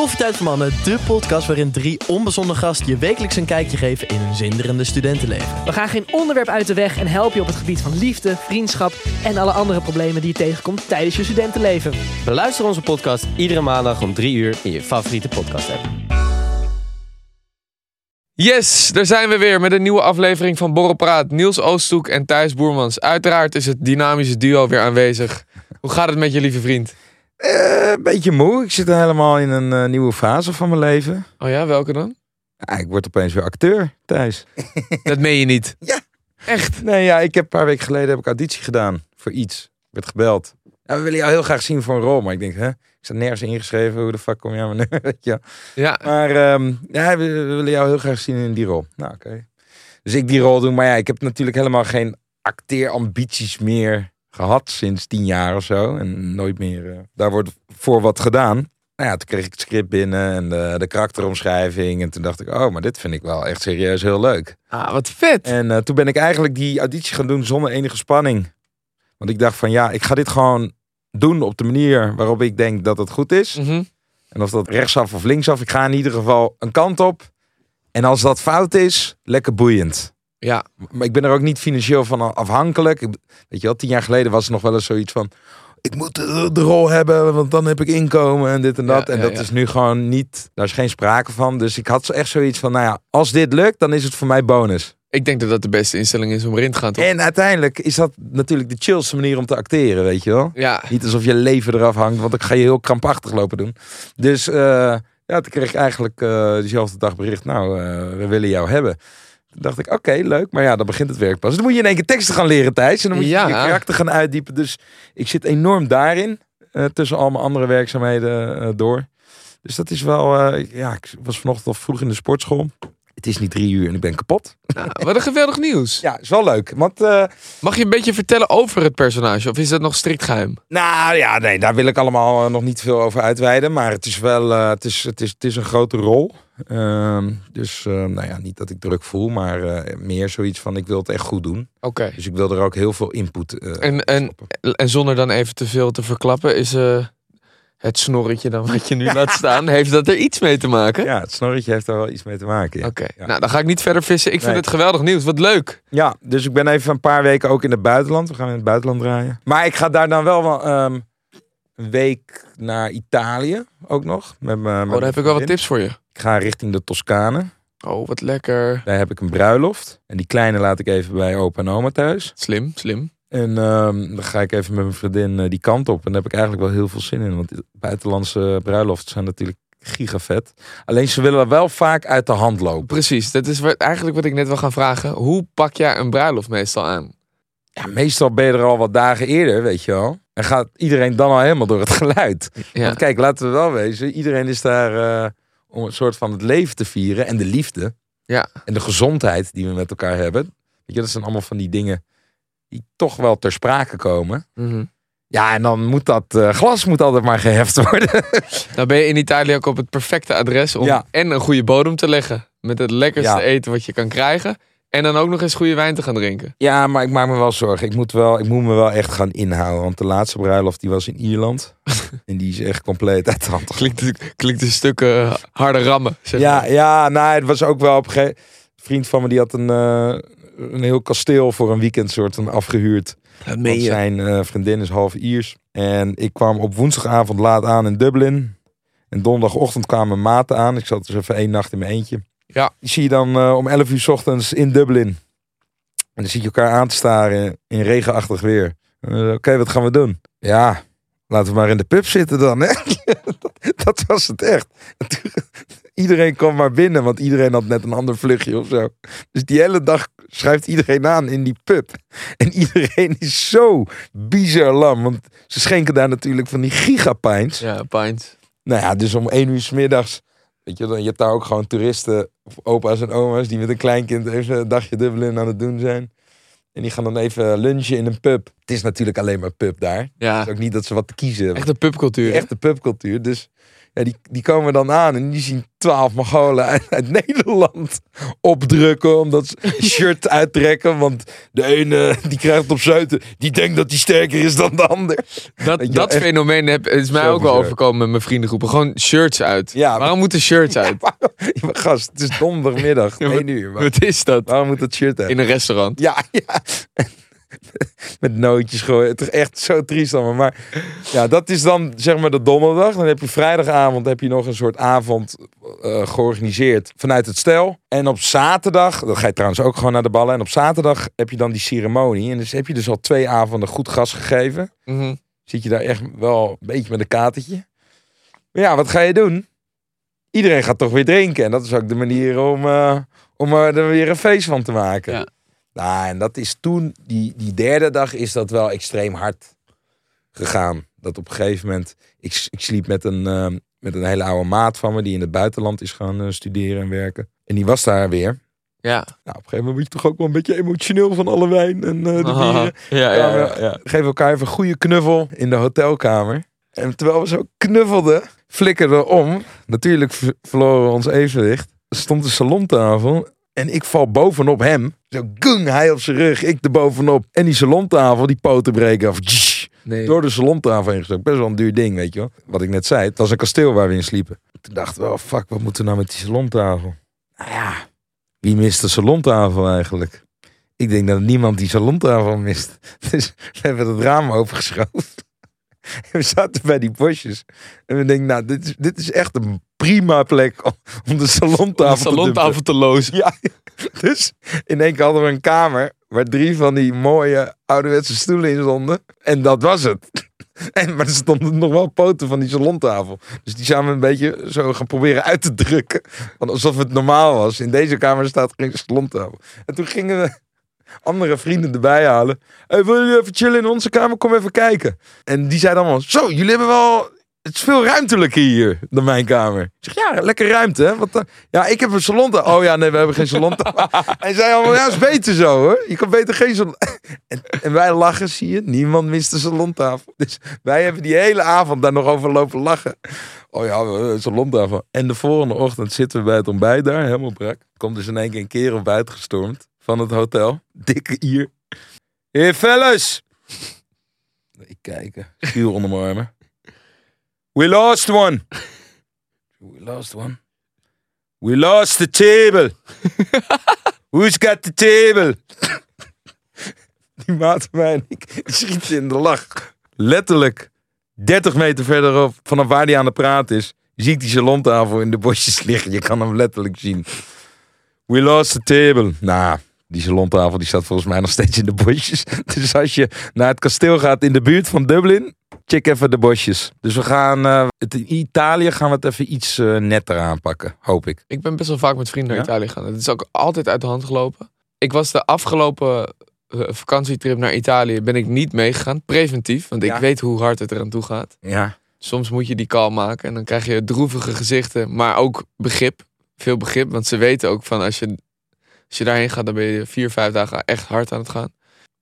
Koffietijd voor Mannen, de podcast waarin drie onbezonnen gasten je wekelijks een kijkje geven in hun zinderende studentenleven. We gaan geen onderwerp uit de weg en helpen je op het gebied van liefde, vriendschap en alle andere problemen die je tegenkomt tijdens je studentenleven. Beluister onze podcast iedere maandag om 3 uur in je favoriete podcast app. Yes, daar zijn we weer met een nieuwe aflevering van Borrelpraat. Niels Oosthoek en Thijs Boermans. Uiteraard is het dynamische duo weer aanwezig. Hoe gaat het met je lieve vriend? Eh, een beetje moe. Ik zit helemaal in een eh, nieuwe fase van mijn leven. Oh ja, welke dan? Ja, ik word opeens weer acteur, Thijs. Dat meen je niet. Ja. Echt? Nee, ja, ik heb een paar weken geleden heb ik auditie gedaan voor iets. Ik werd gebeld. Ja, we willen jou heel graag zien voor een rol. Maar ik denk, hè, ik sta nergens ingeschreven. Hoe de fuck kom je aan mijn je? Ja. Maar ehm, ja, we, we willen jou heel graag zien in die rol. Nou, oké. Dus ik die rol doen. Maar ja, ik heb natuurlijk helemaal geen acteerambities meer gehad sinds tien jaar of zo. En nooit meer. eh, daar wordt voor wat gedaan. Nou ja, toen kreeg ik het script binnen en de, de karakteromschrijving. En toen dacht ik, oh, maar dit vind ik wel echt serieus heel leuk. Ah, wat vet. En eh, toen ben ik eigenlijk die auditie gaan doen zonder enige spanning. Want ik dacht van ja, ik ga dit gewoon doen op de manier waarop ik denk dat het goed is. Mhm. En of dat rechtsaf of linksaf, ik ga in ieder geval een kant op. En als dat fout is, lekker boeiend. Ja, Maar ik ben er ook niet financieel van afhankelijk. Ik- Weet je wel, tien jaar geleden was het nog wel eens zoiets van... Ik moet de, de rol hebben, want dan heb ik inkomen en dit en Ja, dat. en ja, dat ja. is nu gewoon niet... Daar is geen sprake van. Dus ik had zo echt zoiets van, nou ja, als dit lukt, dan is het voor mij bonus. ik denk dat dat de beste instelling is om erin te gaan, toch? En uiteindelijk is dat natuurlijk de chillste manier om te acteren, weet je wel. Ja, Niet alsof je leven eraf hangt, want dan ga je heel krampachtig lopen doen. Dus eh, ja, toen kreeg ik eigenlijk eh diezelfde dag bericht, nou, eh, we willen jou hebben. Toen dacht ik, oké, leuk, maar ja, dan begint het werk pas. Dan moet je in één keer teksten gaan leren, Thijs. En dan moet je Ja. je karakter gaan uitdiepen. Dus ik zit enorm daarin, eh, tussen al mijn andere werkzaamheden eh, door. Dus dat is wel, eh, ja, ik was vanochtend al vroeg in de sportschool. Het is niet drie uur en ik ben kapot. nou, wat een geweldig nieuws. Ja, is wel leuk. Want eh, Mag je een beetje vertellen over het personage? Of is dat nog strikt geheim? Nou ja, nee, daar wil ik allemaal eh, nog niet veel over uitweiden. Maar het is wel, eh, het, is, het, is, het is een grote rol. Ehm, dus nou ja, niet dat ik druk voel, maar meer zoiets van ik wil het echt goed doen. Oké. Dus ik wil er ook heel veel input En- en-. En zonder dan even te veel te verklappen, is het snorretje dan wat je nu laat staan, heeft dat er iets mee te maken? Ja, het snorretje heeft daar wel iets mee te maken. Ja. Oké, Ja. nou dan ga ik niet verder vissen. Ik vind Nee. het geweldig nieuws. Wat leuk. ja, dus ik ben even een paar weken ook in het buitenland. We gaan in het buitenland draaien. Maar ik ga daar dan wel wel, ehm, een week naar Italië ook nog. Met Oh, daar heb ik wel wat tips voor je. Ik ga richting de Toscane. Oh, wat lekker. Daar heb ik een bruiloft. En die kleine laat ik even bij opa en oma thuis. Slim, slim. En ehm, dan ga ik even met mijn vriendin eh, die kant op. En daar heb ik eigenlijk wel heel veel zin in. Want buitenlandse bruiloften zijn natuurlijk gigavet. Alleen ze willen wel vaak uit de hand lopen. Precies, dat is wat, eigenlijk wat ik net wil gaan vragen. Hoe pak jij een bruiloft meestal aan? Ja, meestal ben je er al wat dagen eerder, weet je wel. En gaat iedereen dan al helemaal door het geluid. Ja, Want kijk, laten we wel wezen. Iedereen is daar eh, om een soort van het leven te vieren. En de liefde. Ja. En de gezondheid die we met elkaar hebben. Weet je, dat zijn allemaal van die dingen die toch wel ter sprake komen. Mhm. Ja, en dan moet dat eh, glas moet altijd maar geheft worden. Nou ben je in Italië ook op het perfecte adres om Ja. en een goede bodem te leggen. Met het lekkerste Ja. eten wat je kan krijgen. En dan ook nog eens goede wijn te gaan drinken. Ja, maar ik maak me wel zorgen. Ik moet, wel, ik moet me wel echt gaan inhouden. Want de laatste bruiloft die was in Ierland. en die is echt compleet uit de hand. Klinkt, klinkt een stuk eh, harde rammen. Zeg Ja, maar. ja, nou, het was ook wel op een gegeven Een vriend van me die had een, eh, een heel kasteel voor een weekend soort van afgehuurd. dat zijn eh, vriendin is half Iers. En ik kwam op woensdagavond laat aan in Dublin. En donderdagochtend kwamen maten aan. Ik zat dus even één nacht in mijn eentje. Ja. Die zie je dan eh, om 11 uur 's ochtends in Dublin. En dan zie je elkaar aan te staren in regenachtig weer. Eh, Oké, wat gaan we doen? Ja, laten we maar in de pub zitten dan. Hè? dat, dat was het echt. Iedereen kwam maar binnen, want iedereen had net een ander vluchtje of zo. Dus die hele dag schrijft iedereen aan in die pub. En iedereen is zo bizar lam. Want ze schenken daar natuurlijk van die gigapints. Ja, pint. Nou ja, dus om één uur 's middags. Weet je, dan, je hebt daar ook gewoon toeristen, opa's en oma's, die met een kleinkind even een dagje Dublin aan het doen zijn. En die gaan dan even lunchen in een pub. het is natuurlijk alleen maar pub daar. Ja, Het is ook niet dat ze wat te kiezen hebben. echt een pubcultuur. Echte pubcultuur. Dus ja, die, die komen dan aan en die zien twaalf Mongolen uit, uit Nederland opdrukken. Omdat ze shirt uittrekken. Want de ene die krijgt het op zuiden. Die denkt dat hij sterker is dan de ander. Dat, dat fenomeen heb, is mij ook wel overkomen met mijn vriendengroepen. Gewoon shirts uit. Ja, Waarom moeten shirts uit? Ja, gast, het is donderdagmiddag. Ja, maar- één uur. Waar- Wat is dat? Waarom moet dat shirt uit? In een restaurant. Ja, ja. Met nootjes gooien. Het is echt zo triest allemaal. Maar ja, dat is dan zeg maar de donderdag. Dan heb je vrijdagavond heb je nog een soort avond eh, georganiseerd vanuit het stel. En op zaterdag, dat ga je trouwens ook gewoon naar de ballen. En op zaterdag heb je dan die ceremonie. En dus heb je dus al twee avonden goed gas gegeven. Mhm. Zit je daar echt wel een beetje met een katertje. Maar ja, wat ga je doen? Iedereen gaat toch weer drinken. En dat is ook de manier om, eh, om er weer een feest van te maken. Ja. Nou, en dat is toen, die, die derde dag is dat wel extreem hard gegaan. Dat op een gegeven moment, ik, ik sliep met een, eh, met een hele oude maat van me die in het buitenland is gaan eh, studeren en werken. En die was daar weer. Ja. Nou, op een gegeven moment word je toch ook wel een beetje emotioneel van alle wijn en eh, de Aha. bieren. Ja, Ja, ja, geven elkaar even een goede knuffel in de hotelkamer. En terwijl we zo knuffelden, flikkerden we om. Natuurlijk verloren we ons evenwicht. Er stond een salontafel en ik val bovenop hem. Zo gung, hij op zijn rug, ik er bovenop. En die salontafel, die poten breken af. Nee. Door de salontafel heen gestoken. Best wel een duur ding, weet je wel. Wat ik net zei, het was een kasteel waar we in sliepen. Toen dachten we, oh fuck, wat moeten we nou met die salontafel? Nou ja, wie mist de salontafel eigenlijk? Ik denk dat niemand die salontafel mist. Dus we hebben het raam opengeschoven. En we zaten bij die bosjes. En we denken, nou, dit is, dit is echt een prima plek om, om de salontafel, Een salontafel te lozen. Ja, dus in één keer hadden we een kamer waar drie van die mooie ouderwetse stoelen in stonden. En dat was het. En, maar er stonden nog wel poten van die salontafel. Dus die zijn we een beetje zo gaan proberen uit te drukken. Want alsof het normaal was. In deze kamer staat geen salontafel. En toen gingen we andere vrienden erbij halen. Hey, willen jullie even chillen in onze kamer? Kom even kijken. En die zeiden allemaal, zo, jullie hebben wel... Het is veel ruimtelijker hier dan mijn kamer. Ik zeg, ja, lekker ruimte, hè? Eh, ja, ik heb een salontafel. Oh ja, nee, we hebben geen salontafel. en zij allemaal, ja, is beter zo, hoor. Je kan beter geen salon... En, en wij lachen, zie je. Niemand mist de salontafel. Dus wij hebben die hele avond daar nog over lopen lachen. Oh ja, een salontafel. En de volgende ochtend zitten we bij het ontbijt daar, helemaal brak. Komt dus in één keer een kerel buiten gestormd van het hotel. Dikke ier. Hey fellas! Ik kijken. Schuur onder mijn armen. We lost one. We lost one. We lost the table. Who's got the table? Die maat van mij en ik die schieten in de lach. Letterlijk 30 meter verderop, vanaf waar hij aan het praten is, zie ik die salontafel in de bosjes liggen. Je kan hem letterlijk zien. We lost the table. Nou, die salontafel die staat volgens mij nog steeds in de bosjes. Dus als je naar het kasteel gaat in de buurt van Dublin, check even de bosjes. Dus we gaan, eh, het, in Italië gaan we het even iets eh, netter aanpakken, hoop ik. Ik ben best wel vaak met vrienden naar Ja? Italië gegaan. Het is ook altijd uit de hand gelopen. Ik was de afgelopen eh, vakantietrip naar Italië ben ik niet meegegaan. Preventief, want ik weet hoe hard het eraan toe gaat. Ja, Soms moet je die call maken en dan krijg je droevige gezichten, maar ook begrip. Veel begrip, want ze weten ook van als je, als je daarheen gaat, dan ben je vier, vijf dagen echt hard aan het gaan.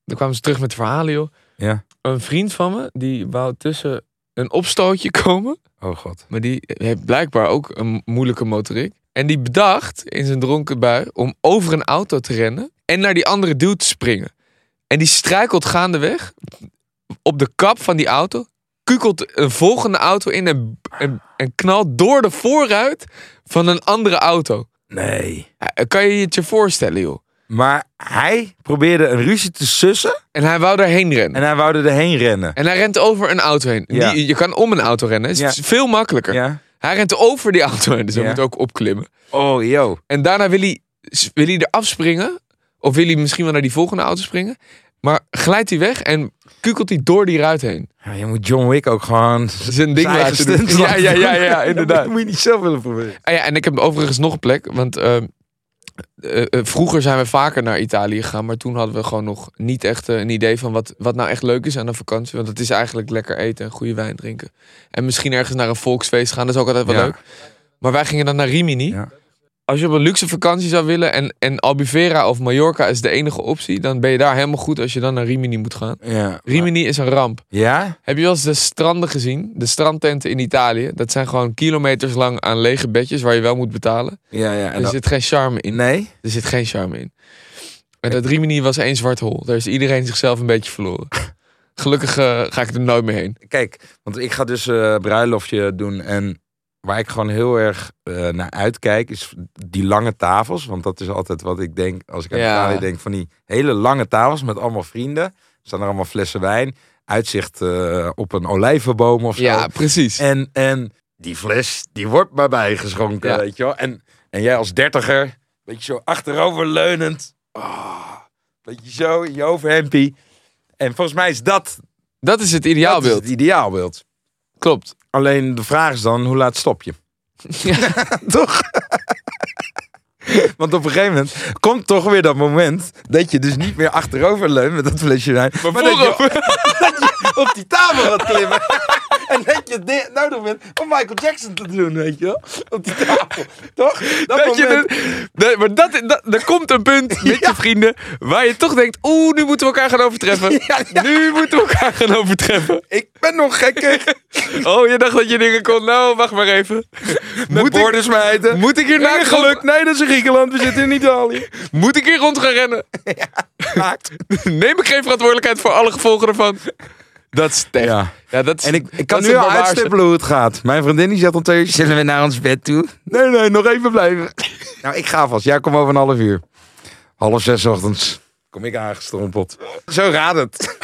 Dan kwamen ze terug met verhalen, joh. ja. Een vriend van me, die wou tussen een opstootje komen. Oh god. Maar die heeft blijkbaar ook een moeilijke motoriek. En die bedacht in zijn dronken bui om over een auto te rennen en naar die andere dude te springen. En die struikelt gaandeweg op de kap van die auto, kukelt een volgende auto in en, en, en knalt door de voorruit van een andere auto. Nee. Ja, Kan je het je voorstellen, joh? Maar hij probeerde een ruzie te sussen En hij wou daarheen rennen. en hij wou erheen rennen. En hij rent over een auto heen. Ja. Die, je kan om een auto rennen. Het is Ja. veel makkelijker. Ja. Hij rent over die auto heen, dus hij moet ook opklimmen. Oh, yo. En daarna wil hij, wil hij er afspringen. Of wil hij misschien wel naar die volgende auto springen. Maar glijdt hij weg en kukelt hij door die ruit heen. Ja, je moet John Wick ook gewoon Zijn ding zijn laten doen. Ja, ja, ja, ja, inderdaad. Dat moet je niet zelf willen proberen. Ah ja, en ik heb overigens nog een plek. Want ehm, eh, eh, vroeger zijn we vaker naar Italië gegaan. Maar toen hadden we gewoon nog niet echt eh, een idee van wat, wat nou echt leuk is aan een vakantie. Want het is eigenlijk lekker eten en goede wijn drinken. En misschien ergens naar een volksfeest gaan. Dat is ook altijd wel Ja. leuk. Maar wij gingen dan naar Rimini. Ja. Als je op een luxe vakantie zou willen en, en Albufeira of Mallorca is de enige optie, dan ben je daar helemaal goed als je dan naar Rimini moet gaan. Ja. Rimini is een ramp. Ja? Heb je wel eens de stranden gezien? De strandtenten in Italië. Dat zijn gewoon kilometers lang aan lege bedjes waar je wel moet betalen. Ja, ja. En Er zit geen charme in. Nee? Er zit geen charme in. En dat Rimini was één zwart hol. Daar is iedereen zichzelf een beetje verloren. Gelukkig eh, ga ik er nooit meer heen. Kijk, want ik ga dus eh bruiloftje doen en waar ik gewoon heel erg eh, naar uitkijk is die lange tafels. Want dat is altijd wat ik denk als ik aan Ja. Italië denk van die hele lange tafels met allemaal vrienden. Er staan er allemaal flessen wijn, uitzicht eh, op een olijvenboom of zo. Ja, precies. En, en die fles, die wordt maar bijgeschonken, Ja. weet je wel. En, en jij als dertiger, beetje zo achteroverleunend. Oh, beetje zo, in je overhempie. En volgens mij is dat, Dat is het dat is ideaalbeeld. het ideaalbeeld. Klopt. Alleen de vraag is dan, hoe laat stop je? toch? Want op een gegeven moment komt toch weer dat moment dat je dus niet meer achterover leunt met dat flesje wijn. Maar, dat, je, dat op die tafel gaat klimmen. en dat je di- nodig bent om Michael Jackson te doen, weet je wel? Op die tafel. Toch? Dat, Dat je moment. de- de- maar dat, dat, er komt een punt met je vrienden waar je toch denkt, oeh, nu moeten we elkaar gaan overtreffen. Ja, ja. Nu moeten we elkaar gaan overtreffen. Ik ben nog gekker. Oh, je dacht dat je dingen kon. Nou, wacht maar even. Met Moet ik, borden smijten. moet ik hier naakt geluk. Nee, dat is in Griekenland. We zitten in Italië. moet ik hier rond gaan rennen? Neem ik geen verantwoordelijkheid voor alle gevolgen ervan? Dat is echt. Ja. Ja. dat is, En ik, ik kan nu het al uitstippelen hoe het gaat. Mijn vriendin die zegt om twee uur, zullen we naar ons bed toe? Nee, nee, nog even blijven. nou, ik ga vast. Jij komt over een half uur. Half zes ochtends kom ik aangestrompeld. Zo gaat het.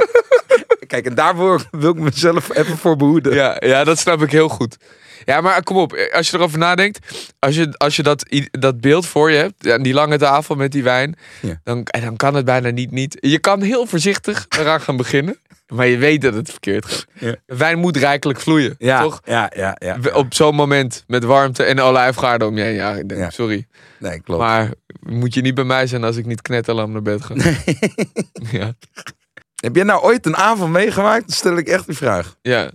Kijk, en daarvoor wil ik mezelf even voor behoeden. Ja, ja, dat snap ik heel goed. Ja, maar kom op, als je erover nadenkt, als je, als je dat, dat beeld voor je hebt, ja, die lange tafel met die wijn, Ja. dan, en dan kan het bijna niet, niet. Je kan heel voorzichtig eraan gaan beginnen, maar je weet dat het verkeerd gaat. Ja. Wijn moet rijkelijk vloeien, Ja, toch? ja, ja. ja. Op zo'n moment met warmte en olijfgaarden om je heen. Ja, ik denk, Ja. sorry. Nee, klopt. Maar moet je niet bij mij zijn als ik niet knetterlam naar bed ga. Ja, Heb jij nou ooit een avond meegemaakt? Dan stel ik echt die vraag. ja.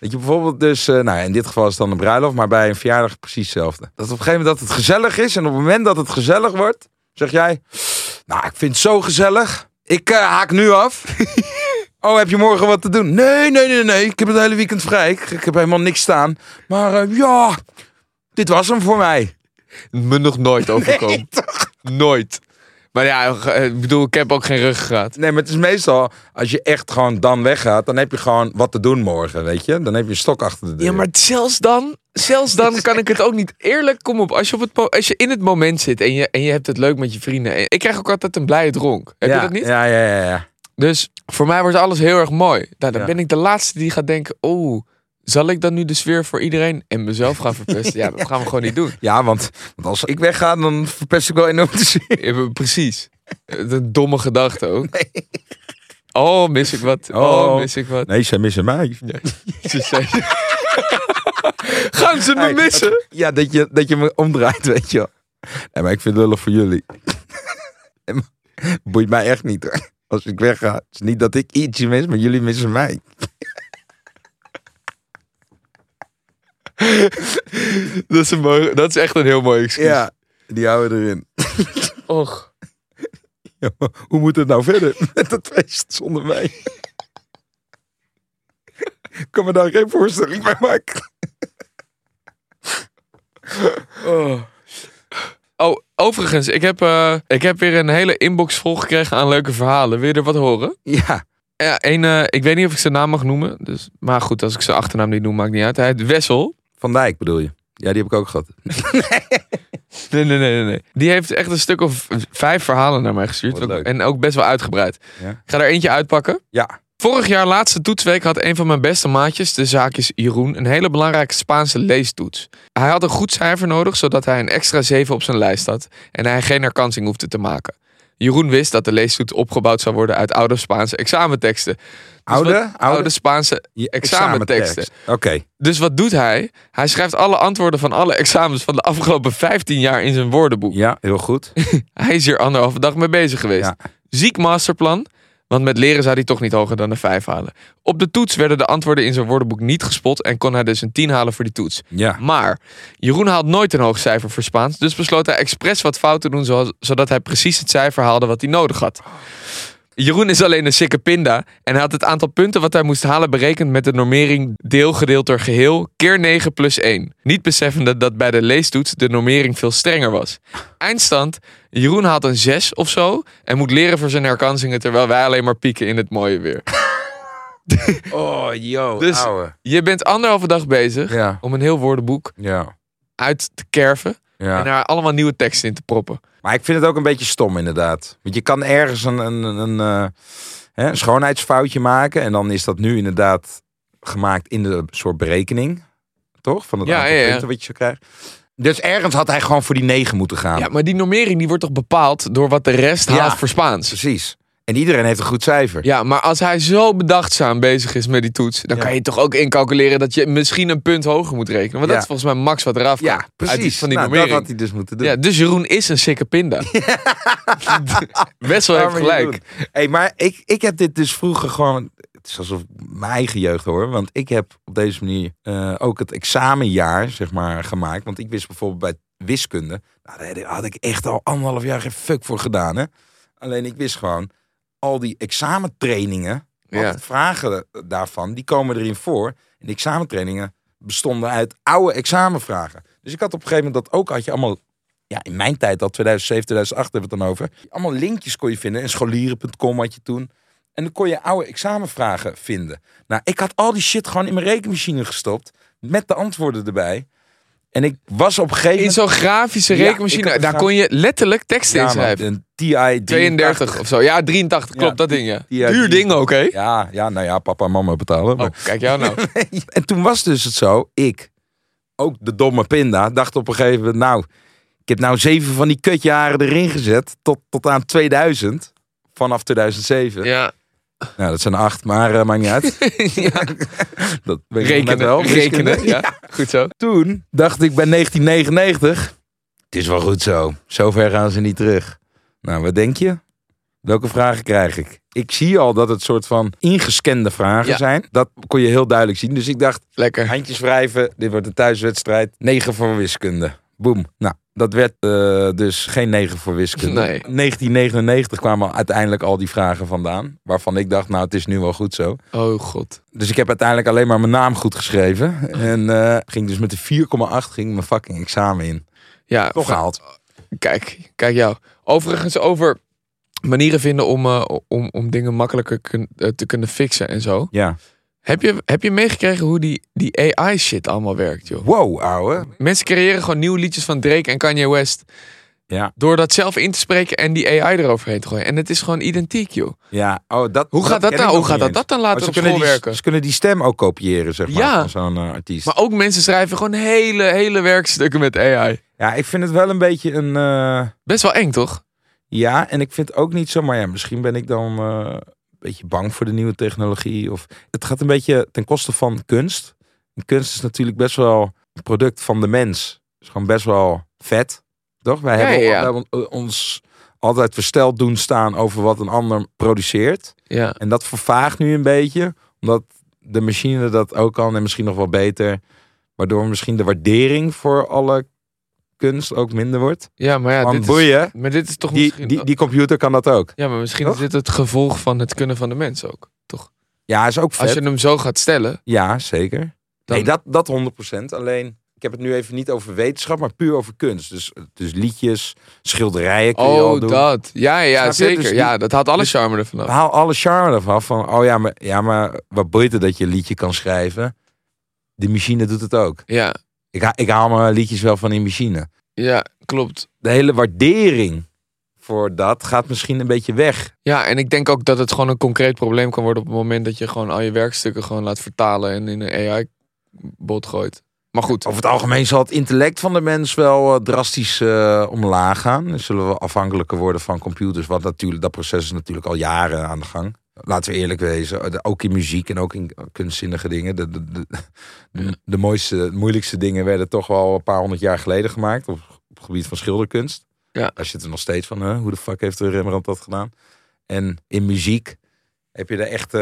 Dat je bijvoorbeeld dus, eh, nou in dit geval is het dan een bruiloft, maar bij een verjaardag precies hetzelfde. Dat op een gegeven moment dat het gezellig is en op het moment dat het gezellig wordt, zeg jij, nou ik vind het zo gezellig, ik eh, haak nu af. oh, heb je morgen wat te doen? Nee, nee, nee, nee, ik heb het hele weekend vrij, ik, ik heb helemaal niks staan. Maar eh, ja, dit was hem voor mij. Me nog nooit overkomen. Nooit. Maar ja, ik bedoel, ik heb ook geen ruggengraat. Nee, maar het is meestal, als je echt gewoon dan weggaat, dan heb je gewoon wat te doen morgen, weet je. Dan heb je een stok achter de deur. Ja, maar zelfs dan, zelfs dan kan ik het ook niet. Eerlijk, kom op. Als je, op het, als je in het moment zit en je, en je hebt het leuk met je vrienden. en- Ik krijg ook altijd een blije dronk. Heb ja, je dat niet? Ja, ja, ja, ja. Dus voor mij wordt alles heel erg mooi. Nou, dan Ja. ben ik de laatste die gaat denken... Oh, zal ik dan nu de sfeer voor iedereen en mezelf gaan verpesten? Ja, dat gaan we gewoon niet doen. Ja, want, want als ik wegga, dan verpest ik wel enorm de sfeer. Ja, Precies. Een domme gedachte ook. Oh, mis ik wat. Oh, Oh. mis ik wat. Nee, zij missen mij. Ja. Ze Gaan ze me Hey, missen? Ja, dat je, dat je me omdraait, weet je wel. Nee, maar ik vind het lullig voor jullie. Boeit mij echt niet hoor. Als ik wegga, het is niet dat ik ietsje mis, maar jullie missen mij. Dat is, een mooi, dat is echt een heel mooi excuus. Ja, die houden erin. Och. Ja, hoe moet het nou verder met het feest zonder mij? Ik kan me daar geen voorstelling bij maken. Oh. Oh, overigens, ik heb, eh, ik heb weer een hele inbox vol gekregen aan leuke verhalen. Wil je er wat horen? Ja, Ja, een, eh, ik weet niet of ik zijn naam mag noemen. Dus, maar goed, als ik zijn achternaam niet noem, maakt niet uit. Hij heet Wessel. Van Dijk bedoel je? Ja, die heb ik ook gehad. Nee, nee, nee, nee, nee. Die heeft echt een stuk of vijf verhalen naar mij gestuurd. Wat leuk. En ook best wel uitgebreid. Ja. Ik ga er eentje uitpakken. Ja. Vorig jaar laatste toetsweek had een van mijn beste maatjes, de zaakjes Jeroen, een hele belangrijke Spaanse leestoets. Hij had een goed cijfer nodig, zodat hij een extra 7 op zijn lijst had en hij geen herkansing hoefde te maken. Jeroen wist dat de leestoets opgebouwd zou worden uit oude Spaanse examenteksten. Dus Oude? wat- Oude? oude Spaanse examenteksten. Oké. Dus wat doet hij? Hij schrijft alle antwoorden van alle examens van de afgelopen 15 jaar in zijn woordenboek. Ja, heel goed. Hij is hier anderhalve dag mee bezig geweest. Ja. Ziek masterplan. Want met leren zou hij toch niet hoger dan een 5 halen. Op de toets werden de antwoorden in zijn woordenboek niet gespot en kon hij dus een 10 halen voor die toets. Ja. Maar Jeroen haalt nooit een hoog cijfer voor Spaans, dus besloot hij expres wat fout te doen, zodat hij precies het cijfer haalde wat hij nodig had. Jeroen is alleen een sikke pinda en hij had het aantal punten wat hij moest halen berekend met de normering deel gedeeld door geheel keer 9 plus 1. Niet beseffende dat bij de leestoets de normering veel strenger was. Eindstand, Jeroen haalt een 6 of zo en moet leren voor zijn herkansingen terwijl wij alleen maar pieken in het mooie weer. Oh, yo, Dus- ouwe. Je bent anderhalve dag bezig Ja, om een heel woordenboek ja, uit te kerven en daar allemaal nieuwe teksten in te proppen. Maar ik vind het ook een beetje stom inderdaad. Want je kan ergens een, een, een, eh, hè, een schoonheidsfoutje maken. En dan is dat nu inderdaad gemaakt in de soort berekening. Toch? Van het Ja, aantal ja, punten wat je zou krijgen. Dus ergens had hij gewoon voor die negen moeten gaan. Ja, maar die normering die wordt toch bepaald door wat de rest Ja. haalt voor Spaans? Precies. En iedereen heeft een goed cijfer. Ja, maar als hij zo bedachtzaam bezig is met die toets, dan Ja. kan je toch ook incalculeren dat je misschien een punt hoger moet rekenen. Want Ja. dat is volgens mij max wat eraf kan. Ja, Uit die- precies. van die nou, dat had hij dus moeten doen. Ja, dus Jeroen is een sikke pinda. Best wel heeft gelijk. Hey, maar ik, ik heb dit dus vroeger gewoon... Het is alsof mijn eigen jeugd hoor. Want ik heb op deze manier eh, ook het examenjaar zeg maar, gemaakt. Want ik wist bijvoorbeeld bij wiskunde... Nou, daar had ik echt al anderhalf jaar geen fuck voor gedaan. Hè? Alleen ik wist gewoon... Al die examentrainingen... Ja. Vragen daarvan, die komen erin voor. En die examentrainingen bestonden uit oude examenvragen. Dus ik had op een gegeven moment dat ook, had je allemaal, ja, in mijn tijd al, 2007, 2008 hebben we het dan over. Allemaal linkjes kon je vinden. En scholieren.com had je toen. En dan kon je oude examenvragen vinden. Nou, ik had al die shit gewoon in mijn rekenmachine gestopt. Met de antwoorden erbij. En ik was op een gegeven In moment... zo'n grafische rekenmachine, daar kon je letterlijk teksten Ja, in schrijven. Een TI 32 of zo. Ja, 83, klopt Ja, dat ding, ja. Duur ding ook, hè? Ja, ja, nou ja, papa en mama betalen. maar- Oh, kijk jou nou. En toen was dus het zo, ik, ook de domme pinda, dacht op een gegeven moment, nou, ik heb nou zeven van die kutjaren erin gezet tot, tot aan 2000, vanaf 2007. Ja, Nou, dat zijn acht, maar uh, maakt niet uit. ja. Dat rekenen, wel. rekenen. Ja, goed zo. Toen dacht ik bij 1999, het is wel goed zo, zover gaan ze niet terug. Nou, wat denk je? Welke vragen krijg ik? Ik zie al dat het soort van ingescande vragen Ja. zijn. Dat kon je heel duidelijk zien. Dus ik dacht, Lekker. Handjes wrijven, dit wordt een thuiswedstrijd. 9 voor wiskunde. Boom. Nou, dat werd eh, dus geen 9 voor wiskunde. Nee. 1999 kwamen uiteindelijk al die vragen vandaan. Waarvan ik dacht, nou, het is nu wel goed zo. Oh god. Dus ik heb uiteindelijk alleen maar mijn naam goed geschreven. En eh, ging dus met de 4,8 ging mijn fucking examen in. Ja, Toch gehaald. Kijk, kijk jou. Overigens over manieren vinden om, eh, om, om dingen makkelijker kun- eh, te kunnen fixen en zo. Ja. Heb je, heb je meegekregen hoe die, die AI shit allemaal werkt, joh? Wow, ouwe. Mensen creëren gewoon nieuwe liedjes van Drake en Kanye West. Ja. Door dat zelf in te spreken en die AI eroverheen te gooien. En het is gewoon identiek, joh. Ja, oh, dat, Hoe gaat dat ik nou? Hoe gaat dat, dat dan later ze, op kunnen school die, werken? ze kunnen die stem ook kopiëren, zeg maar, Ja. van zo'n eh, artiest. Maar ook mensen schrijven gewoon hele, hele werkstukken met AI. Ja, ik vind het wel een beetje een... eh, Best wel eng, toch? Ja, en ik vind ook niet zo, maar ja, misschien ben ik dan eh, een beetje bang voor de nieuwe technologie. Of het gaat een beetje ten koste van kunst. En kunst is natuurlijk best wel een product van de mens. is gewoon best wel vet, toch? Wij hebben, ja, ja. wij hebben ons altijd versteld doen staan over wat een ander produceert. Ja. En dat vervaagt nu een beetje, omdat de machine dat ook kan en misschien nog wel beter. Waardoor misschien de waardering voor alle kunst ook minder wordt. Ja, maar ja, dit is, maar dit is toch die, misschien... die, die computer kan dat ook. ja, maar misschien Toch? is dit het gevolg van het kunnen van de mens ook. Toch? Ja, is ook vet. Als je hem zo gaat stellen, Ja, zeker. dan... Nee, dat, dat 100%. Alleen, ik heb het nu even niet over wetenschap, maar puur over kunst. Dus, dus liedjes, schilderijen kun je al Oh, doen. dat. Ja, ja, zeker. Dus ja, dat haalt alle dus- charme ervan af. Haal alle charme ervan. Van, oh ja maar, ja, maar wat boeit het dat je een liedje kan schrijven? De machine doet het ook. Ja, Ik, ha- ik haal mijn liedjes wel van die machine. ja, klopt. De hele waardering voor dat gaat misschien een beetje weg. Ja, en ik denk ook dat het gewoon een concreet probleem kan worden op het moment dat je gewoon al je werkstukken gewoon laat vertalen en in een AI-bot gooit. Maar goed, Over het algemeen zal het intellect van de mens wel eh, drastisch eh, omlaag gaan. Dan zullen we afhankelijker worden van computers. Want natuurlijk, dat proces is natuurlijk al jaren aan de gang. Laten we eerlijk wezen. eh, Ook in muziek en ook in kunstzinnige dingen. De, de, de, de, de mooiste, de moeilijkste dingen werden toch wel een paar honderd jaar geleden gemaakt. Op, op het gebied van schilderkunst. Ja. Daar zitten we nog steeds van. hè, hoe de fuck heeft Rembrandt dat gedaan? En in muziek heb je de echte,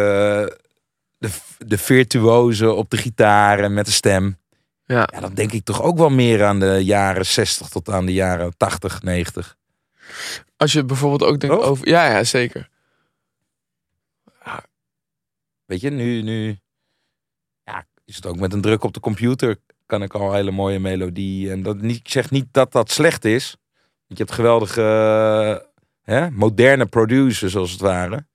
de, de virtuozen op de gitaar en met de stem. Ja. Ja, dan denk ik toch ook wel meer aan de jaren 60 tot aan de jaren 80, 90. Als je bijvoorbeeld ook denkt over... Ja, ja, zeker. Weet je, nu, nu ja, is het ook met een druk op de computer. Kan ik al een hele mooie melodie. En dat niet, ik zeg niet dat dat slecht is. Want je hebt geweldige, eh, hè, moderne producers als het ware.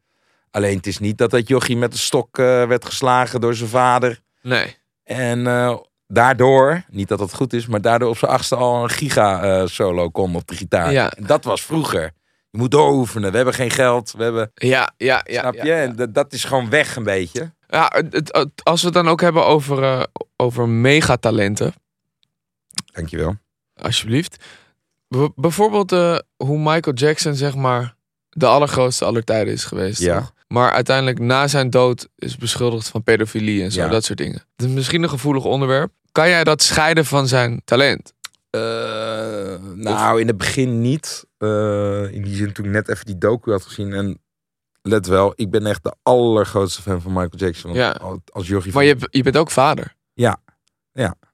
Alleen het is niet dat dat jochie met een stok eh, werd geslagen door zijn vader. Nee. En eh, daardoor, niet dat dat goed is, maar daardoor op zijn achtste al een giga solo kon op de gitaar. Ja. En dat was vroeger. Je moet dooroefenen. We hebben geen geld. We hebben, Ja, ja, ja. snap je? ja. En dat, dat is gewoon weg een beetje. Ja, het, als we het dan ook hebben over, eh, over megatalenten, Dankjewel. alsjeblieft. B- bijvoorbeeld eh, hoe Michael Jackson, zeg maar, de allergrootste aller tijden is geweest. Ja. toch? Maar uiteindelijk na zijn dood is beschuldigd van pedofilie en zo, Ja. dat soort dingen. Het is misschien een gevoelig onderwerp. Kan jij dat scheiden van zijn talent? Eh, nou, in het begin niet. Eh, in die zin toen ik net even die docu had gezien. En let wel, ik ben echt de allergrootste fan van Michael Jackson. Ja. al- Als jochie Maar van, je, je bent ook vader.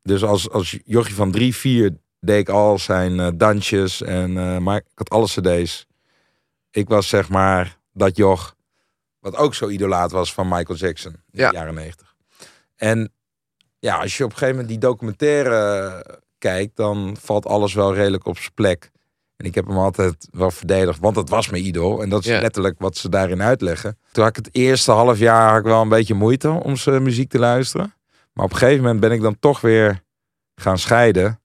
Dus als, als jochie van drie, vier deed ik al zijn eh, dansjes. En, maar ik had alle cd's. Ik was zeg maar dat joch. Wat ook zo idolaat was van Michael Jackson. In Ja. de jaren negentig. En ja, als je op een gegeven moment die documentaire kijkt. Dan valt alles wel redelijk op zijn plek. En ik heb hem altijd wel verdedigd. Want dat was mijn idool. En dat is letterlijk wat ze daarin uitleggen. Toen had ik het eerste half jaar had ik wel een beetje moeite om zijn muziek te luisteren. Maar op een gegeven moment ben ik dan toch weer gaan scheiden.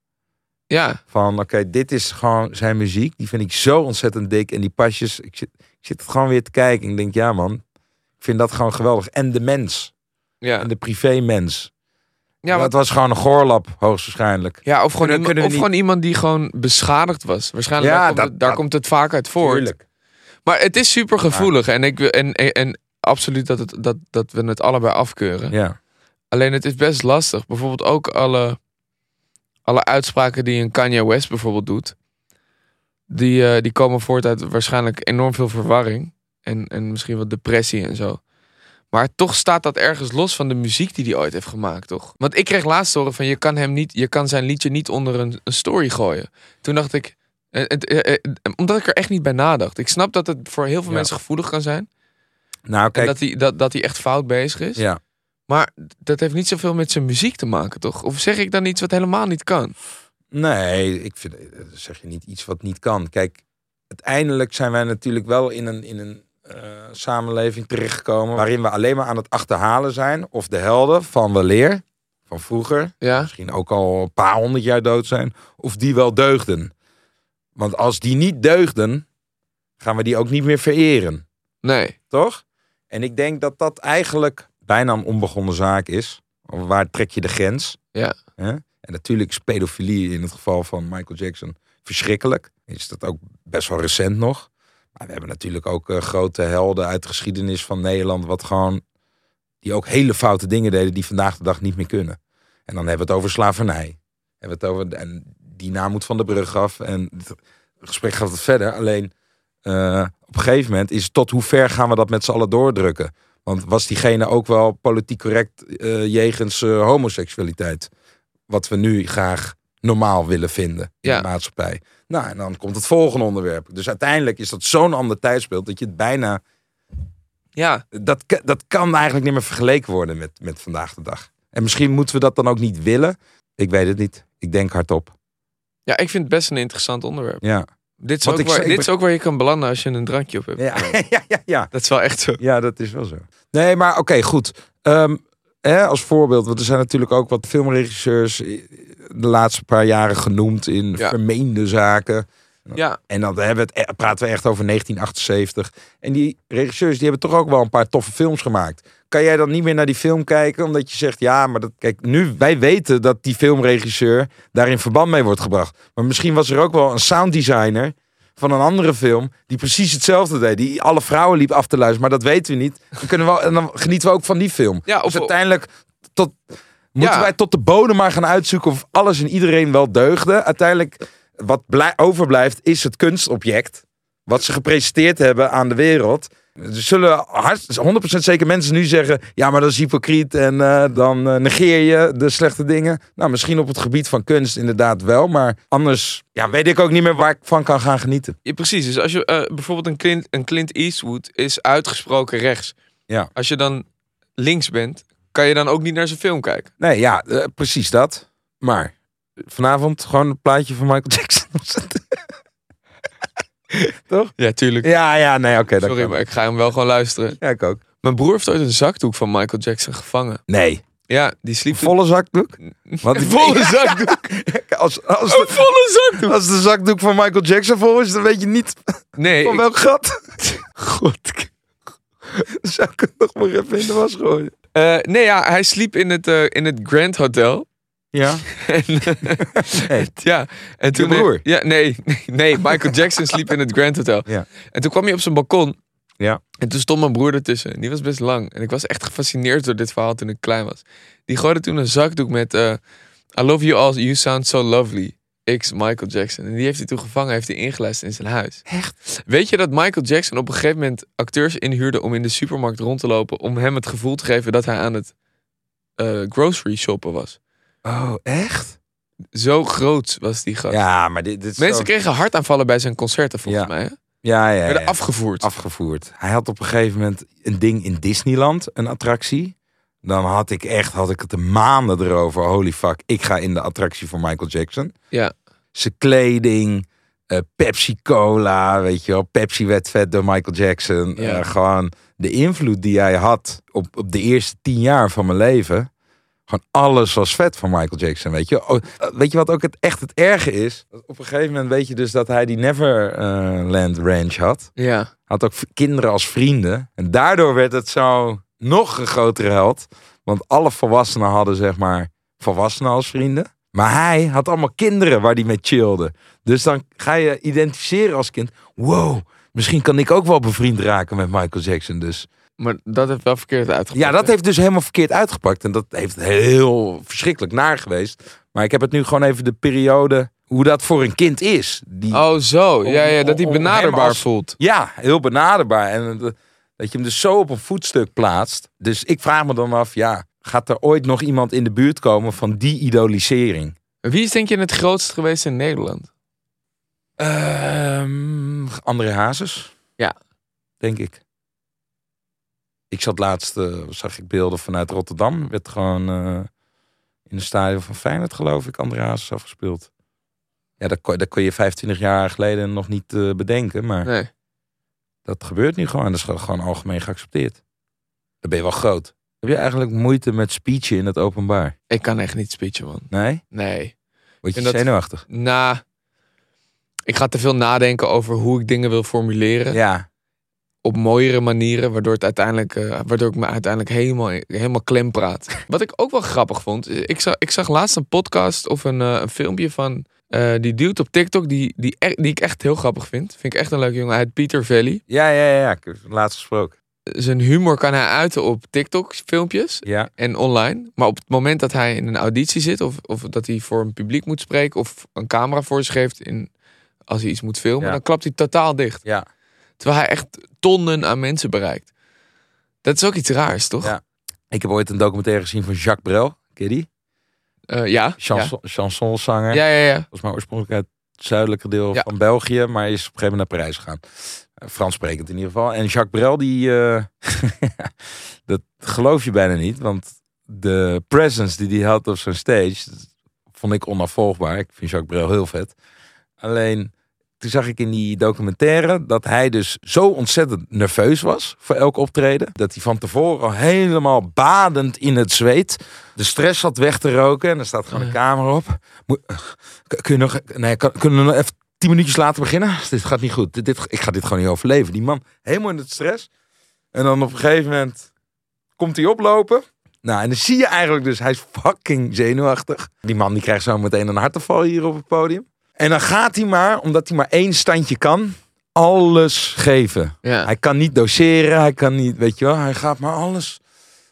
Ja, Van oké, dit is gewoon zijn muziek. Die vind ik zo ontzettend dik. En die pasjes, ik zit, ik zit het gewoon weer te kijken. Ik denk, ja man, ik vind dat gewoon geweldig. En de mens. ja. En de privé mens. Ja, dat was gewoon een goorlap, hoogstwaarschijnlijk. ja of, gewoon kunnen- iemand, kunnen of niet- gewoon iemand die gewoon beschadigd was. Waarschijnlijk Ja, daar, komt, dat- het, daar dat- komt het vaak uit voort. Tuurlijk. Maar het is super gevoelig. En, ik, wil- en, en, en absoluut dat, het, dat, dat we het allebei afkeuren. Ja. Alleen het is best lastig. Bijvoorbeeld ook alle, alle uitspraken die een Kanye West bijvoorbeeld doet. Die, eh, die komen voort uit waarschijnlijk enorm veel verwarring. En, en misschien wat depressie en zo. Maar toch staat dat ergens los van de muziek die hij ooit heeft gemaakt, toch? Want ik kreeg laatst horen van je kan hem niet, je kan zijn liedje niet onder een, een story gooien. Toen dacht ik, eh, eh, eh, omdat ik er echt niet bij nadacht. Ik snap dat het voor heel veel Ja. mensen gevoelig kan zijn. Nou, En kijk. dat hij, dat, dat hij echt fout bezig is. Ja. Maar dat heeft niet zoveel met zijn muziek te maken, toch? Of zeg ik dan iets wat helemaal niet kan? Nee, ik vind, zeg je niet iets wat niet kan. Kijk, uiteindelijk zijn wij natuurlijk wel in een, in een samenleving terechtgekomen waarin we alleen maar aan het achterhalen zijn of de helden van weleer, van vroeger, Ja, misschien ook al een paar honderd jaar dood zijn, of die wel deugden. Want als die niet deugden, gaan we die ook niet meer vereren, nee. toch? En ik denk dat dat eigenlijk bijna een onbegonnen zaak is. Waar trek je de grens? Ja. En natuurlijk is pedofilie in het geval van Michael Jackson verschrikkelijk. Is dat ook best wel recent nog. Maar we hebben natuurlijk ook eh, grote helden uit de geschiedenis van Nederland, wat gewoon die ook hele foute dingen deden die vandaag de dag niet meer kunnen. En dan hebben we het over slavernij. Hebben we het over en die naam moet van de brug af. En het gesprek gaat verder. Alleen eh, op een gegeven moment is tot hoe ver gaan we dat met z'n allen doordrukken? Want was diegene ook wel politiek correct eh, jegens homoseksualiteit? Wat we nu graag normaal willen vinden in Ja. de maatschappij. Nou, en dan komt het volgende onderwerp. Dus uiteindelijk is dat zo'n ander tijdsbeeld dat je het bijna. Ja, Dat, dat kan eigenlijk niet meer vergeleken worden met, met vandaag de dag. En misschien moeten we dat dan ook niet willen. Ik weet het niet. Ik denk hardop. ja, ik vind het best een interessant onderwerp. Ja. Dit is, Want ook ik waar, ik dit is ook waar je kan belanden als je een drankje op hebt. Ja, ja, ja, ja. Dat is wel echt zo. Ja, dat is wel zo. Nee, maar oké, goed. Ehm, hè, als voorbeeld, want er zijn natuurlijk ook wat filmregisseurs eh, de laatste paar jaren genoemd in Ja. vermeende zaken. Ja, En dan hebben we het, eh, praten we echt over 1978. En die regisseurs die hebben toch ook wel een paar toffe films gemaakt. Kan jij dan niet meer naar die film kijken omdat je zegt ja, maar dat, kijk, nu wij weten dat die filmregisseur daar in verband mee wordt gebracht. Maar misschien was er ook wel een sounddesigner van een andere film die precies hetzelfde deed, die alle vrouwen liep af te luisteren, maar dat weten we niet. Dan kunnen we, en dan genieten we ook van die film. ja Dus of, uiteindelijk tot, moeten Ja. wij tot de bodem maar gaan uitzoeken of alles en iedereen wel deugde. Uiteindelijk, wat blij- overblijft, is het kunstobject. Wat ze gepresenteerd hebben aan de wereld. Er zullen hard, 100% zeker mensen nu zeggen: ja, maar dat is hypocriet en eh, dan eh, negeer je de slechte dingen. Nou, misschien op het gebied van kunst inderdaad wel, maar anders ja, weet ik ook niet meer waar ik van kan gaan genieten. Ja, precies. Dus als je eh, bijvoorbeeld een Clint, een Clint Eastwood is uitgesproken rechts. Ja. Als je dan links bent, kan je dan ook niet naar zijn film kijken. Nee, ja, precies dat. Maar vanavond gewoon een plaatje van Michael Jackson. Ja, tuurlijk. ja, ja, nee, oké. Sorry, kan. maar ik ga hem wel gewoon luisteren. Ja, ik ook. Mijn broer heeft ooit een zakdoek van Michael Jackson gevangen. Nee, Ja, die sliep... volle zakdoek. Want Een volle zakdoek. Als, als, Een de, volle zakdoek. als de zakdoek van Michael Jackson vol is, dan weet je niet Nee, van ik- welk gat. God. Zou ik het nog maar even in de was gooien. Eh, nee, ja, hij sliep in het, eh, in het Grand Hotel. Ja. En, Hey. ja, en toen broer? Ja, nee, nee, nee, Michael Jackson sliep in het Grand Hotel. Ja. En toen kwam hij op zijn balkon. Ja. En toen stond mijn broer ertussen. En die was best lang. En ik was echt gefascineerd door dit verhaal toen ik klein was. Die gooide toen een zakdoek met eh, I love you all, you sound so lovely. X Michael Jackson. En die heeft hij toen gevangen, heeft hij ingeluisterd in zijn huis. Echt? Weet je dat Michael Jackson op een gegeven moment acteurs inhuurde om in de supermarkt rond te lopen. Om hem het gevoel te geven dat hij aan het eh, grocery shoppen was. Oh, echt? Zo groot was die gast. Ja, maar dit, dit is Mensen zo- kregen hartaanvallen bij zijn concerten volgens Ja. mij. Hè? Ja, ja, Werden ja. afgevoerd. afgevoerd. Hij had op een gegeven moment een ding in Disneyland, een attractie. Dan had ik echt, had ik het de maanden erover. Holy fuck, ik ga in de attractie voor Michael Jackson. Ja. Zijn kleding, eh, Pepsi Cola, weet je wel. Pepsi werd vet door Michael Jackson. Ja. Eh, gewoon de invloed die hij had op, op de eerste tien jaar van mijn leven. Gewoon alles was vet van Michael Jackson, weet je. Oh, eh, weet je wat ook het, echt het erge is? Op een gegeven moment weet je dus dat hij die Neverland Ranch had Ja. had ook kinderen als vrienden. En daardoor werd het zo nog een grotere held. Want alle volwassenen hadden zeg maar volwassenen als vrienden. Maar hij had allemaal kinderen waar hij mee chillde. Dus dan ga je identificeren als kind. Wow, misschien kan ik ook wel bevriend raken met Michael Jackson. Dus Maar dat heeft wel verkeerd uitgepakt. ja, dat heeft dus helemaal verkeerd uitgepakt. En dat heeft heel verschrikkelijk naar geweest. Maar ik heb het nu gewoon even de periode hoe dat voor een kind is. Die, Oh, zo. Ja, ja, dat hij benaderbaar als- voelt. Ja, heel benaderbaar. En eh, dat je hem dus zo op een voetstuk plaatst. Dus ik vraag me dan af, ja, gaat er ooit nog iemand in de buurt komen van die idolisering? Wie is denk je het grootst geweest in Nederland? Ehm André Hazes. Ja. Denk ik. Ik zat laatst, eh, zag ik beelden vanuit Rotterdam. Werd gewoon eh, in de stadion van Feyenoord, geloof ik, André Hazes afgespeeld. Ja, dat kon, dat kon je 25 jaar geleden nog niet eh, bedenken. Maar Nee. Dat gebeurt nu gewoon. Dat is gewoon- algemeen geaccepteerd. Dan ben je wel groot. Heb je eigenlijk moeite met speechen in het openbaar? Ik kan echt niet speechen, man. Nee? Nee. Word je dat- zenuwachtig? Nou, ik ga te veel nadenken over hoe ik dingen wil formuleren. Ja. Op mooiere manieren, waardoor, het uiteindelijk, eh, waardoor ik me uiteindelijk helemaal, helemaal klem praat. Wat ik ook wel grappig vond. Ik zag, ik zag laatst een podcast of een, eh, een filmpje van eh, die dude op TikTok. Die, die, e- die ik echt heel grappig vind. Vind ik echt een leuke jongen. Hij heet Pieter Valley. Ja, ja, ja. ja. Ik heb laatst gesproken. Zijn humor kan hij uiten op TikTok filmpjes. Ja. en online. Maar op het moment dat hij in een auditie zit, of, of dat hij voor een publiek moet spreken, of een camera voor zich heeft in, als hij iets moet filmen, Ja. dan klapt hij totaal dicht. Ja. Terwijl hij echt tonnen aan mensen bereikt. Dat is ook iets raars, toch? Ja. Ik heb ooit een documentaire gezien van Jacques Brel. Ken je die? Eh, ja. Chanson, chansonzanger. Ja, ja, ja. Volgens mij oorspronkelijk uit het zuidelijke deel Ja. van België. Maar is op een gegeven moment naar Parijs gegaan. Eh, Frans sprekend in ieder geval. En Jacques Brel, die... eh, dat geloof je bijna niet. Want de presence die hij had op zijn stage... vond ik onafvolgbaar. Ik vind Jacques Brel heel vet. Alleen... Toen zag ik in die documentaire dat hij dus zo ontzettend nerveus was voor elk optreden. Dat hij van tevoren al helemaal badend in het zweet de stress had weg te roken. En er staat gewoon een camera op. Moet, K- Kun je nog, nee, kan, kunnen we nog even tien minuutjes later beginnen? Dit gaat niet goed. Dit, dit, ik ga dit gewoon niet overleven. Die man helemaal in het stress. En dan op een gegeven moment komt hij oplopen. Nou, en dan zie je eigenlijk dus, hij is fucking zenuwachtig. Die man die krijgt zo meteen een hartaanval hier op het podium. En dan gaat hij maar, omdat hij maar één standje kan, alles geven. ja. Hij kan niet doseren, hij kan niet, weet je wel, hij gaat maar alles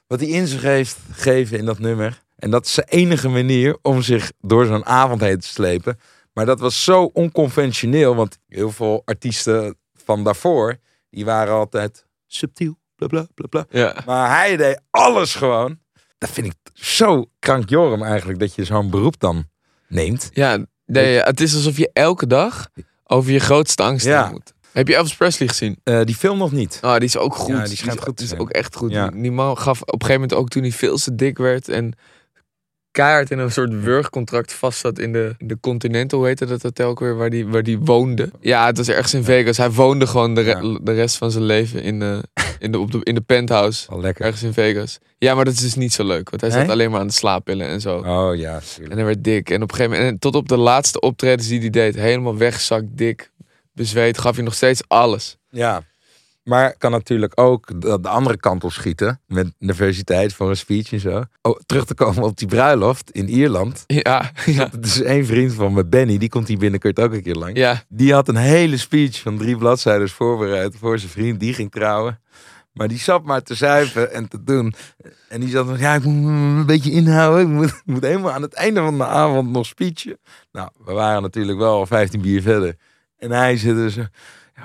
wat hij in zich heeft geven in dat nummer. En dat is zijn enige manier om zich door zo'n avond heen te slepen. Maar dat was zo onconventioneel, want heel veel artiesten van daarvoor, die waren altijd subtiel, bla bla bla bla. Ja. Maar hij deed alles gewoon. Dat vind ik zo krankjorm eigenlijk, dat je zo'n beroep dan neemt. Ja, nee, het is alsof je elke dag over je grootste angst Ja. moet. Heb je Elvis Presley gezien? Eh, die film nog niet. Oh, die is ook goed. Ja, die schijnt is, goed te die is ook echt goed. Ja. Die, man gaf op een gegeven moment ook toen hij veel te dik werd en keihard in een soort wurgcontract vast zat in de, de Continental, hoe heette dat hotel ook weer, waar die, waar die woonde. Ja, het was ergens in Vegas. Hij woonde gewoon de, re- de rest van zijn leven in de, in de, op de, in de penthouse. Al lekker. Ergens in Vegas. Ja, maar dat is dus niet zo leuk. Want hij zat alleen maar aan de slaappillen en zo. Oh ja, En tuurlijk. hij werd dik. En op een gegeven moment, en tot op de laatste optredens die hij deed, helemaal wegzakt, dik, bezweet, gaf hij nog steeds alles. Ja. Maar kan natuurlijk ook de, de andere kant op schieten. Met nervositeit voor een speech en zo. Oh, terug te komen op die bruiloft in Ierland. Ja, ja, Het is één vriend van me, Benny. Die komt hier binnenkort ook een keer langs. ja. Die had een hele speech van drie bladzijden voorbereid voor zijn vriend. Die ging trouwen. Maar die zat maar te zuipen en te doen. En die zat van, ja, ik moet een beetje inhouden. Ik moet, ik moet helemaal aan het einde van de avond nog speechen. Nou, we waren natuurlijk wel al 15 bier verder. En hij zit dus, ja,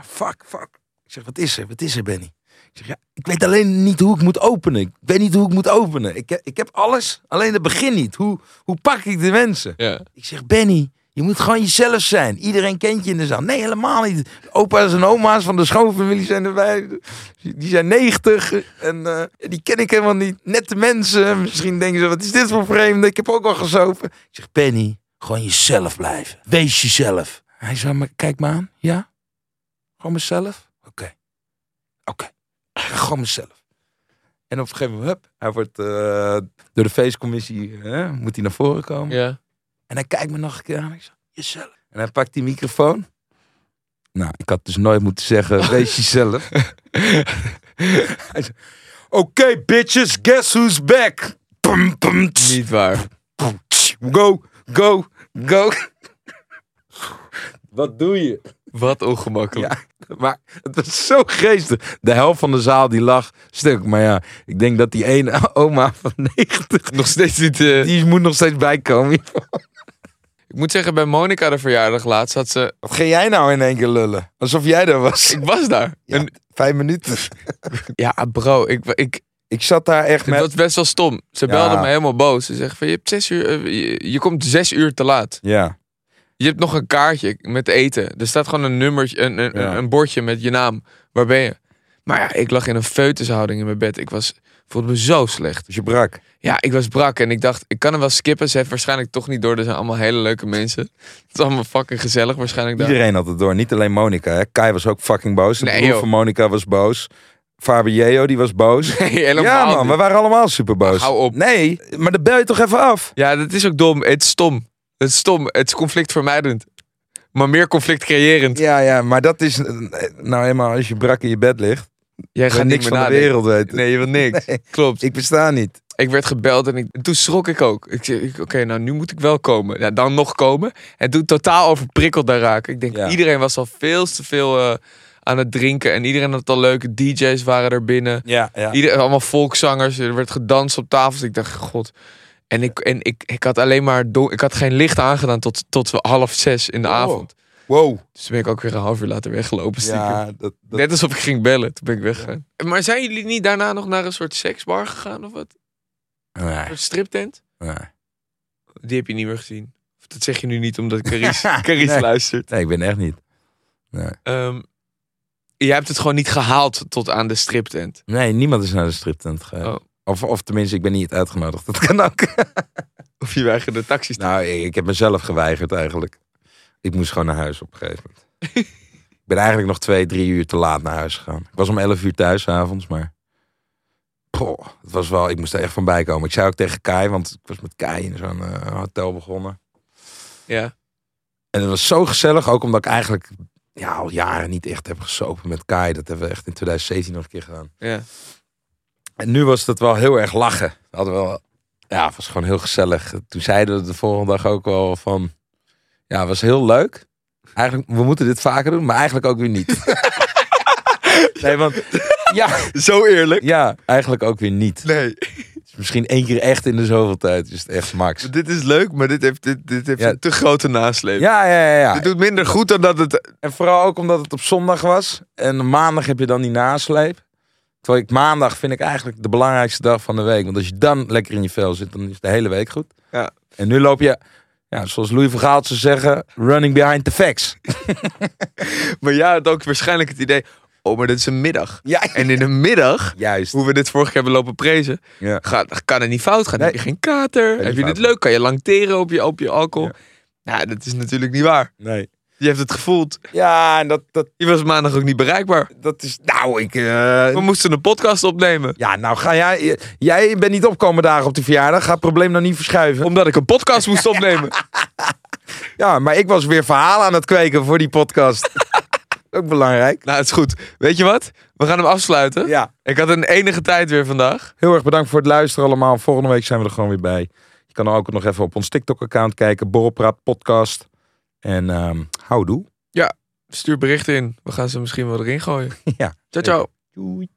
fuck, fuck. Ik zeg, wat is er? Wat is er, Benny? Ik zeg, ja, ik weet alleen niet hoe ik moet openen. Ik weet niet hoe ik moet openen. Ik heb, ik heb alles, alleen het begin niet. Hoe, hoe pak ik de mensen? ja. Ik zeg, Benny, je moet gewoon jezelf zijn. Iedereen kent je in de zaal. Nee, helemaal niet. Opa's en oma's van de schoonfamilie zijn erbij. Die zijn 90 en eh, die ken ik helemaal niet. Nette mensen. Misschien denken ze, wat is dit voor vreemde? Ik heb ook al gezopen. Ik zeg, Benny, gewoon jezelf blijven. Wees jezelf. Hij zei, maar kijk me aan. Ja? Gewoon mezelf? Oké. Oké. Gewoon mezelf. En op een gegeven moment, hup, hij wordt eh, door de feestcommissie, hè, moet hij naar voren komen. ja. En hij kijkt me nog een keer aan. Ik zeg, jezelf. En hij pakt die microfoon. Nou, ik had dus nooit moeten zeggen, wees jezelf. hij zei, oké bitches, guess who's back? Pum, pum, tss, Niet waar. Go, go, go. Wat doe je? Wat ongemakkelijk. Ja, maar het was zo geestig. De helft van de zaal die lag stuk. Maar ja, ik denk dat die ene oma van 90, Nog steeds niet... eh, die moet nog steeds bijkomen. Ik moet zeggen, bij Monica de verjaardag laatst had ze... Wat ga jij nou in één keer lullen? Alsof jij daar was. Ik was daar. Ja, En, vijf minuten. ja bro, ik, ik, Ik zat daar echt met... was best wel stom. Ze Ja. belde me helemaal boos. Ze zegt van, je, hebt zes uur, eh, je, je komt zes uur te laat. Ja, Je hebt nog een kaartje met eten. Er staat gewoon een nummertje, een, een, Ja. een bordje met je naam. Waar ben je? Maar ja, ik lag in een feutushouding in mijn bed. Ik was, voelde me zo slecht. dus je brak. Ja, ik was brak en ik dacht, ik kan hem wel skippen. Ze heeft waarschijnlijk toch niet door. Er zijn allemaal hele leuke mensen. Het is allemaal fucking gezellig waarschijnlijk daar. Iedereen had het door, niet alleen Monica. Hè. Kai was ook fucking boos. De Nee, broer joh. van Monica was boos. Fabio, die was boos. Nee, helemaal ja man, we waren allemaal super boos. Hou op. Nee, maar dat bel je toch even af. Ja, dat is ook dom. Het is stom. Het is stom. Het is conflictvermijdend. Maar meer conflict creërend. Ja, ja, maar dat is nou eenmaal als je brak in je bed ligt. Jij Ga gaat niks van de wereld weten. Nee, je wil niks. Nee. Klopt. Ik, Ik besta niet. werd gebeld en, ik, en toen schrok ik ook. Ik zei, ik- oké, nou nu moet ik wel komen. Ja, dan nog komen. En toen totaal overprikkeld daar raken. Ik denk, Ja. iedereen was al veel te veel eh, aan het drinken. En iedereen had al leuke DJ's waren er binnen. Ja, ja. Ieder, allemaal volkszangers. Er werd gedanst op tafels. Ik dacht, god. En ik, en ik, ik had alleen maar... don- Ik had geen licht aangedaan tot, tot half zes in de avond. Wow. Dus toen ben ik ook weer een half uur later weggelopen. stiekem. Ja, dat, dat, Net alsof ik ging bellen. Toen ben ik weggegaan. Maar zijn jullie niet daarna nog naar een soort seksbar gegaan of wat? nee, soort striptent? nee. Die heb je niet meer gezien. Of dat zeg je nu niet omdat Carice, Carice Nee. luistert. Nee, ik ben echt niet. Nee. Ehm, je hebt het gewoon niet gehaald tot aan de striptent. nee, niemand is naar de striptent gegaan. Oh. Of, of tenminste, ik ben niet uitgenodigd. Dat kan ook. Of je weigerde te Nou, ik, ik heb mezelf geweigerd eigenlijk. Ik moest gewoon naar huis op een gegeven moment. ik ben eigenlijk nog twee, drie uur te laat naar huis gegaan. Ik was om elf uur thuis avonds, maar... Poh, het was wel, ik moest er echt van bij komen. Ik zei ook tegen Kai, want ik was met Kai in zo'n eh, hotel begonnen. Ja. En het was zo gezellig, ook omdat ik eigenlijk ja, al jaren niet echt heb gesopen met Kai. Dat hebben we echt in 2017 nog een keer gedaan. ja. En nu was het wel heel erg lachen. We hadden wel, ja, het was gewoon heel gezellig. Toen zeiden we de volgende dag ook wel van, ja, het was heel leuk. Eigenlijk, we moeten dit vaker doen, maar eigenlijk ook weer niet. nee, want, ja, Zo eerlijk. ja, eigenlijk ook weer niet. Nee. Misschien één keer echt in de zoveel tijd is het echt max. Dit is leuk, maar dit heeft, dit, dit heeft Ja. een te grote nasleep. Ja, ja, ja. ja. Dit doet minder goed dan dat het... En vooral ook omdat het op zondag was. En maandag heb je dan die nasleep. Terwijl ik maandag vind ik eigenlijk de belangrijkste dag van de week. Want als je dan lekker in je vel zit, dan is de hele week goed. Ja. En nu loop je, ja, zoals Louis van Gaal zou zeggen, running behind the facts. Maar ja, het ook waarschijnlijk het idee... Oh, maar dit is een middag. Ja, En in de middag, juist. hoe we dit vorige keer hebben lopen prezen... Ja. Gaat, kan het niet fout gaan. Nee. Heb je geen kater? Heb je dit leuk? Kan je lang teren op je, op je alcohol? Nou, dat is natuurlijk niet waar. Nee. Je hebt het gevoeld. Ja, en dat, dat, Je was maandag ook niet bereikbaar. dat is, nou, ik... eh, We moesten een podcast opnemen. ja, nou ga jij, jij bent niet opkomen dagen op de verjaardag. Ga het probleem dan niet verschuiven. Omdat ik een podcast moest opnemen. Ja, maar ik was weer verhalen aan het kweken voor die podcast. ook belangrijk. Nou, het is goed. Weet je wat? We gaan hem afsluiten. Ja. Ik had een enige tijd weer vandaag. Heel erg bedankt voor het luisteren allemaal. Volgende week zijn we er gewoon weer bij. Je kan ook nog even op ons TikTok-account kijken. Borrelpraat podcast. En ehm houdoe. Stuur berichten in. We gaan ze misschien wel erin gooien. Ja. Ciao, ciao. Doei.